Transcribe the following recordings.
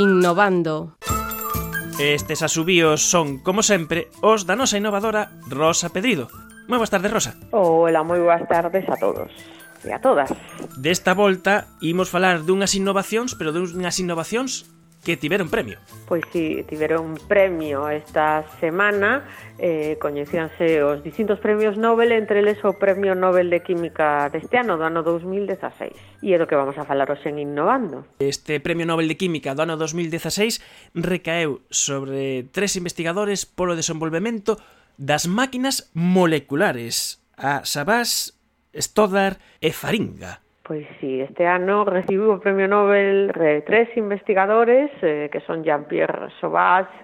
Innovando. Estes asubíos son, como sempre, os da nosa innovadora Rosa Pedrido. Moi boas tardes, Rosa. Hola, moi boas tardes a todos e a todas. Desta volta imos falar dunhas innovacións, pero dunhas innovacións que tiveron premio. Pois si, sí, tiveron premio esta semana, eh, coñecíanse os distintos premios Nobel, entre eles o Premio Nobel de Química deste ano, do ano 2016. E é do que vamos a falar hoxe en Innovando. Este Premio Nobel de Química do ano 2016 recaeu sobre tres investigadores polo desenvolvemento das máquinas moleculares, a Sabás, Stoddard e Faringa. Pois sí, este ano recibiu o Premio Nobel de tres investigadores eh, que son Jean-Pierre Sauvage,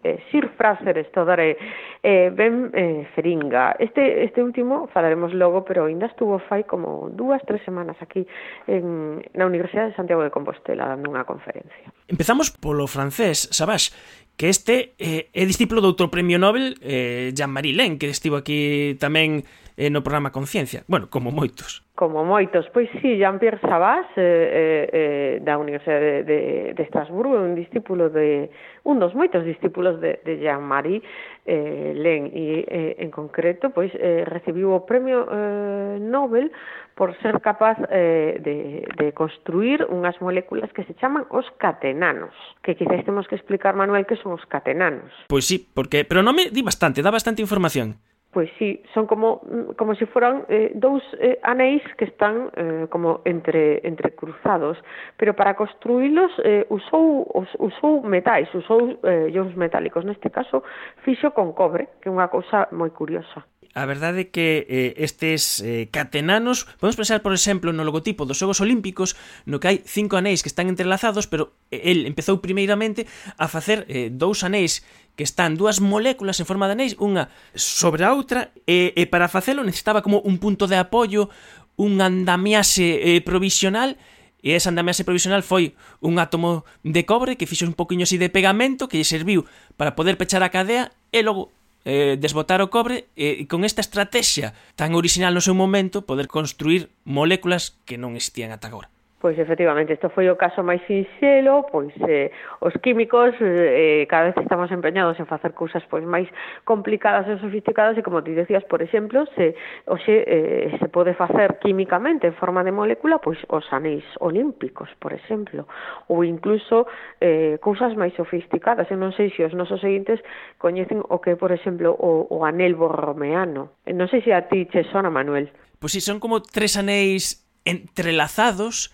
eh, Sir Fraser Stodare e eh, eh, Ben eh, Feringa. Este, este último falaremos logo, pero ainda estuvo fai como dúas, tres semanas aquí en, na Universidade de Santiago de Compostela dando unha conferencia. Empezamos polo francés, Savage, que este eh, é discípulo do outro premio Nobel, eh, Jean-Marie Len, que estivo aquí tamén eh, no programa Conciencia. Bueno, como moitos. Como moitos. Pois sí, Jean-Pierre Sabas eh, eh, eh da Universidade de, de, de Estrasburgo, un discípulo de un dos moitos discípulos de, de Jean-Marie eh, Len e eh, en concreto pois eh, recibiu o premio eh, Nobel por ser capaz eh, de, de construir unhas moléculas que se chaman os catenanos, que quizás temos que explicar, Manuel, que son os catenanos. Pois sí, porque pero non me di bastante, dá bastante información. Pois sí, son como mm, como se si foran eh, dous eh, anéis que están eh, como entre entre cruzados, pero para construílos eh, usou os, usou metais, usou eh, ións metálicos, neste caso fixo con cobre, que é unha cousa moi curiosa a verdade é que eh, estes eh, catenanos, podemos pensar, por exemplo, no logotipo dos Xogos Olímpicos, no que hai cinco anéis que están entrelazados, pero eh, el empezou primeiramente a facer eh, dous anéis que están dúas moléculas en forma de anéis, unha sobre a outra, e, e para facelo necesitaba como un punto de apoio, un andamiaxe eh, provisional, E esa andamiaxe provisional foi un átomo de cobre que fixo un poquinho así de pegamento que lle serviu para poder pechar a cadea e logo eh, desbotar o cobre e eh, con esta estrategia tan orixinal no seu momento poder construir moléculas que non existían ata agora. Pois efectivamente, isto foi o caso máis sinxelo, pois eh, os químicos eh, cada vez estamos empeñados en facer cousas pois máis complicadas e sofisticadas e como ti decías, por exemplo, se hoxe eh, se pode facer químicamente en forma de molécula pois os anéis olímpicos, por exemplo, ou incluso eh, cousas máis sofisticadas. Eu non sei se os nosos seguintes coñecen o que, por exemplo, o, o anel borromeano. Eh, non sei se a ti che sona, Manuel. Pois si son como tres anéis entrelazados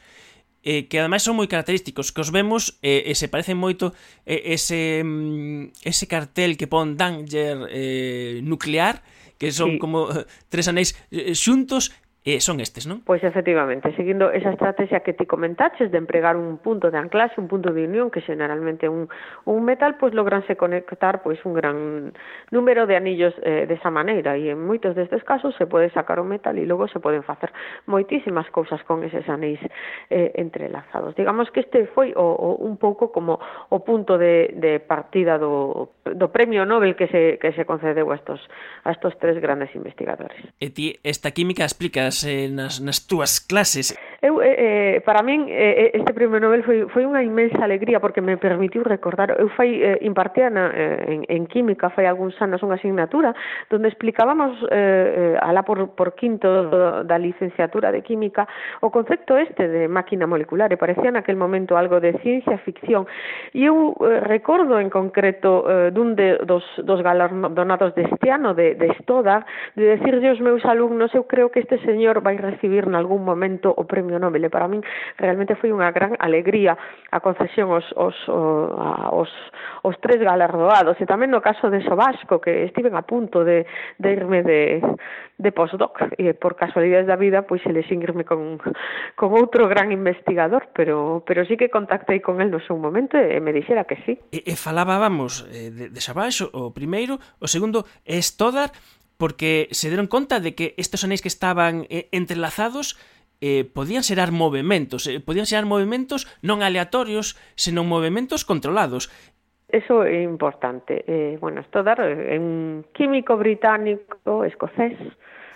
eh, que ademais son moi característicos, que os vemos eh, e se parecen moito eh, ese mm, ese cartel que pon Danger eh, nuclear, que son sí. como eh, tres anéis eh, xuntos eh, son estes, non? Pois efectivamente, seguindo esa estrategia que ti comentaches de empregar un punto de anclaxe, un punto de unión que generalmente un, un metal, pois logranse conectar pois un gran número de anillos eh, desa maneira e en moitos destes casos se pode sacar o metal e logo se poden facer moitísimas cousas con eses anéis eh, entrelazados. Digamos que este foi o, o un pouco como o punto de, de partida do, do premio Nobel que se, que se concedeu a estos, a estos tres grandes investigadores. E ti esta química explicas nas, eh, nas, nas túas clases. Eu, eh, eh, para min, eh, eh, este premio Nobel foi, foi unha inmensa alegría porque me permitiu recordar. Eu fai, eh, impartía na, eh, en, en química, fai algúns anos unha asignatura donde explicábamos eh, eh alá por, por quinto da licenciatura de química o concepto este de máquina molecular e parecía naquel momento algo de ciencia ficción. E eu eh, recordo en concreto eh, dun de, dos, dos galardonados deste ano de, de Stoda de decirlle aos meus alumnos eu creo que este señor vai recibir nalgún momento o premio Premio Nobel. E para min realmente foi unha gran alegría a concesión os, os, os, os tres galardoados. E tamén no caso de Sobasco que estiven a punto de, de irme de, de postdoc e por casualidades da vida pois elexín irme con, con outro gran investigador. Pero, pero sí que contactei con el no seu momento e me dixera que sí. E, e falábamos eh, de, de Xabás o primeiro. O segundo é Stoddard porque se deron conta de que estes anéis que estaban eh, entrelazados eh, podían xerar movimentos, eh, podían xerar movimentos non aleatorios, senón movimentos controlados. Eso é importante. Eh, bueno, Stoddard eh, é un químico británico, escocés,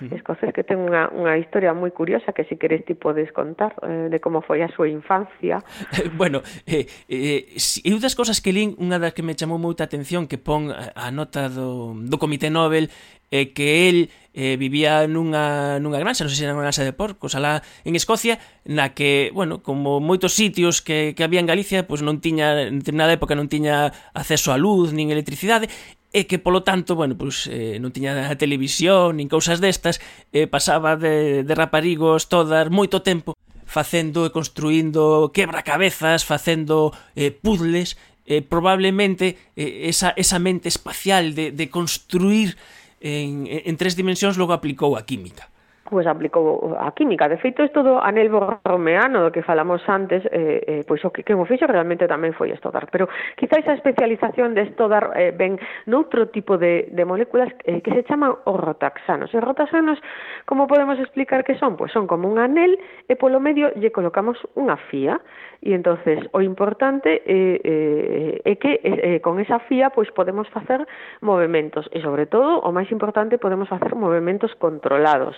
-huh. escocés que ten unha, unha historia moi curiosa que se si queres ti podes contar eh, de como foi a súa infancia. Bueno, eh, eh, eu das cosas que lín, unha das que me chamou moita atención que pon a, nota do, do Comité Nobel eh, que el eh, vivía nunha, nunha granxa, non sei se era unha granxa de porcos, alá en Escocia, na que, bueno, como moitos sitios que, que había en Galicia, pois non tiña, en determinada época non tiña acceso a luz, nin electricidade, e que polo tanto, bueno, pois eh, non tiña televisión nin cousas destas, eh, pasaba de, de raparigos todas moito tempo facendo e construindo quebracabezas, facendo eh, puzzles, eh, probablemente eh, esa, esa mente espacial de, de construir en, en tres dimensións logo aplicou a química pois aplicou a química. De feito, isto do anel borromeano do que falamos antes, eh, eh, pois o que, que o fixo realmente tamén foi estudar. Pero quizáis a especialización de estudar eh, ben noutro tipo de, de moléculas eh, que se chaman os rotaxanos. Os rotaxanos, como podemos explicar que son? Pois son como un anel e polo medio lle colocamos unha fía. E entonces o importante eh, eh, é que eh, eh con esa fía pois podemos facer movimentos e sobre todo, o máis importante, podemos facer movimentos controlados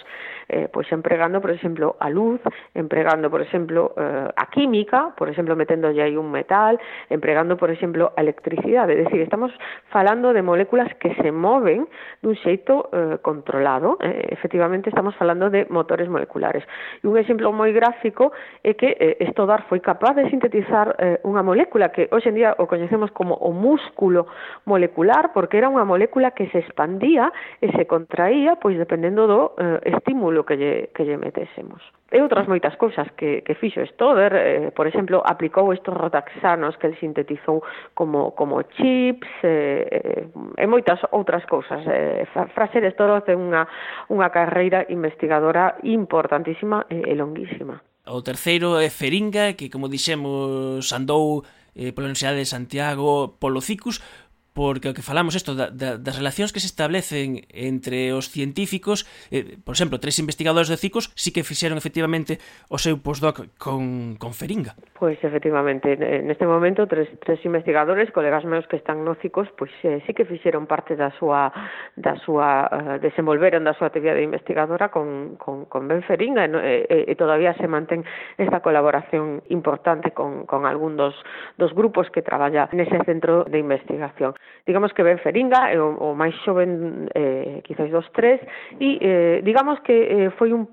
eh, pois empregando, por exemplo, a luz, empregando, por exemplo, eh, a química, por exemplo, meténdolle aí un metal, empregando, por exemplo, a electricidade. É dicir, estamos falando de moléculas que se moven dun xeito eh, controlado. Eh, efectivamente, estamos falando de motores moleculares. E un exemplo moi gráfico é que eh, Estodar foi capaz de sintetizar eh, unha molécula que hoxe en día o coñecemos como o músculo molecular, porque era unha molécula que se expandía e se contraía pois dependendo do eh, estímulo estímulo que lle, que lle metésemos. E outras moitas cousas que, que fixo Stoder, eh, por exemplo, aplicou estes rotaxanos que el sintetizou como, como chips eh, eh e moitas outras cousas. Eh, Fraser Stoder ten unha, unha carreira investigadora importantísima e, e longuísima. O terceiro é Feringa, que como dixemos andou eh, pola Universidade de Santiago polo CICUS, porque o que falamos isto da, da, das relacións que se establecen entre os científicos, eh, por exemplo, tres investigadores de CICOS sí que fixeron efectivamente o seu postdoc con, con Feringa. Pois pues, efectivamente, neste momento tres, tres investigadores, colegas meus que están no CICOS, pois pues, eh, sí que fixeron parte da súa da súa eh, desenvolveron da súa actividade investigadora con, con, con Ben Feringa e, e, eh, eh, e todavía se mantén esta colaboración importante con, con algún dos, dos grupos que traballa nese centro de investigación digamos que ben feringa, é o, o máis xoven eh, quizáis dos tres, e eh, digamos que eh, foi un,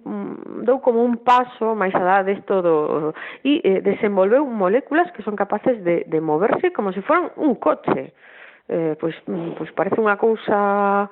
dou como un paso máis a desto do, e eh, desenvolveu moléculas que son capaces de, de moverse como se foran un coche. Eh, pois, pois parece unha cousa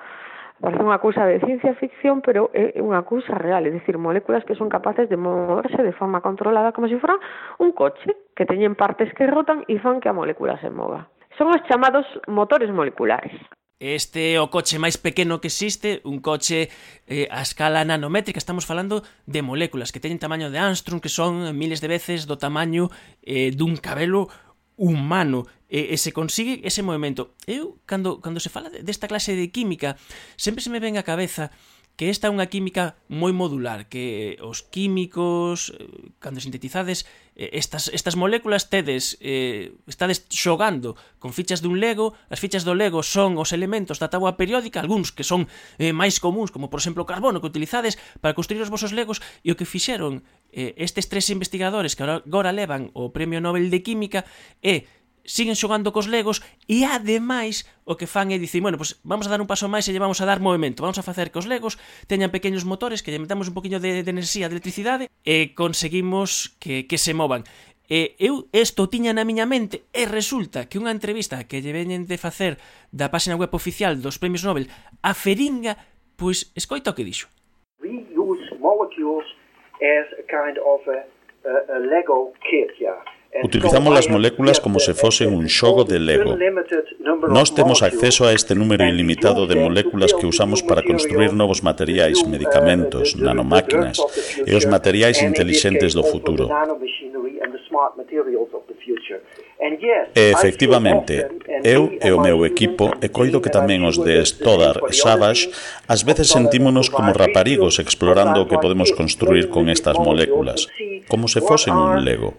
parece unha cousa de ciencia ficción, pero é unha cousa real, é dicir, moléculas que son capaces de moverse de forma controlada como se fora un coche, que teñen partes que rotan e fan que a molécula se mova. Son os chamados motores moleculares. Este é o coche máis pequeno que existe, un coche eh, a escala nanométrica, estamos falando de moléculas que teñen tamaño de Armstrong, que son miles de veces do tamaño eh, dun cabelo humano e, e se consigue ese movimento. Eu, cando, cando se fala desta clase de química, sempre se me ven a cabeza que esta é unha química moi modular, que eh, os químicos, eh, cando sintetizades eh, estas, estas moléculas tedes, eh, estades xogando con fichas dun Lego, as fichas do Lego son os elementos da táboa periódica, algúns que son eh, máis comuns, como por exemplo o carbono que utilizades para construir os vosos Legos, e o que fixeron eh, estes tres investigadores que agora levan o Premio Nobel de Química é eh, siguen xogando cos legos e ademais o que fan é dicir, bueno, pues vamos a dar un paso máis e lle vamos a dar movimento, vamos a facer que os legos teñan pequenos motores que lle metamos un poquinho de, de enerxía, de electricidade e conseguimos que, que se movan. E eu isto tiña na miña mente e resulta que unha entrevista que lle veñen de facer da páxina web oficial dos Premios Nobel a Feringa, pois escoita o que dixo. We use molecules as a kind of a, a, a Lego kit, yeah. Utilizamos las moléculas como se fosen un xogo de Lego. Nós temos acceso a este número ilimitado de moléculas que usamos para construir novos materiais, medicamentos, nanomáquinas e os materiais intelixentes do futuro. E efectivamente, eu e o meu equipo, e coido que tamén os de Stoddard e Savage, ás veces sentímonos como raparigos explorando o que podemos construir con estas moléculas, como se fosen un lego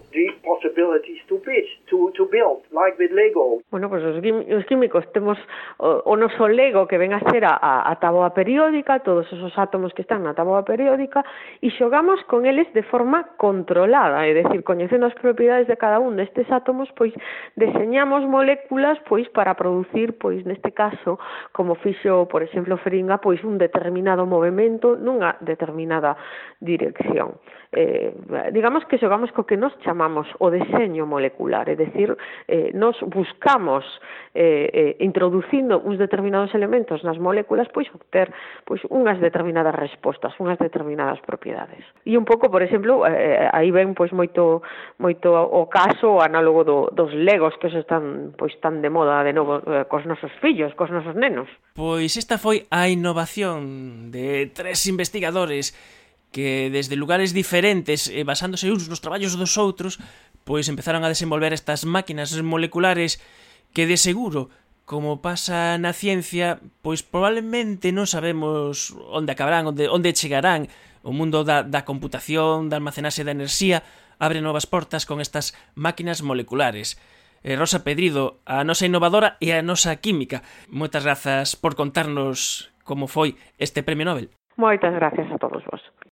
pieces to pitch, to, to build, like with Lego. Bueno, pues os, os químicos temos eh, o, o noso Lego que ven a ser a, a, a taboa periódica, todos esos átomos que están na taboa periódica, e xogamos con eles de forma controlada, é dicir, coñecendo as propiedades de cada un destes átomos, pois deseñamos moléculas pois para producir, pois neste caso, como fixo, por exemplo, Feringa, pois un determinado movimento nunha determinada dirección. Eh, digamos que xogamos co que nos chamamos o deseño molecular, é dicir, eh, nos buscamos eh, eh, introducindo uns determinados elementos nas moléculas, pois obter pois unhas determinadas respostas, unhas determinadas propiedades. E un pouco, por exemplo, eh, eh aí ven pois moito moito o caso o análogo do, dos legos que se están pois tan de moda de novo eh, cos nosos fillos, cos nosos nenos. Pois esta foi a innovación de tres investigadores que desde lugares diferentes, eh, basándose uns nos traballos dos outros, pois empezaron a desenvolver estas máquinas moleculares que de seguro, como pasa na ciencia, pois probablemente non sabemos onde acabarán, onde, onde chegarán. O mundo da, da computación, da almacenaxe da enerxía, abre novas portas con estas máquinas moleculares. Eh, Rosa Pedrido, a nosa innovadora e a nosa química. Moitas grazas por contarnos como foi este Premio Nobel. Moitas gracias a todos vos.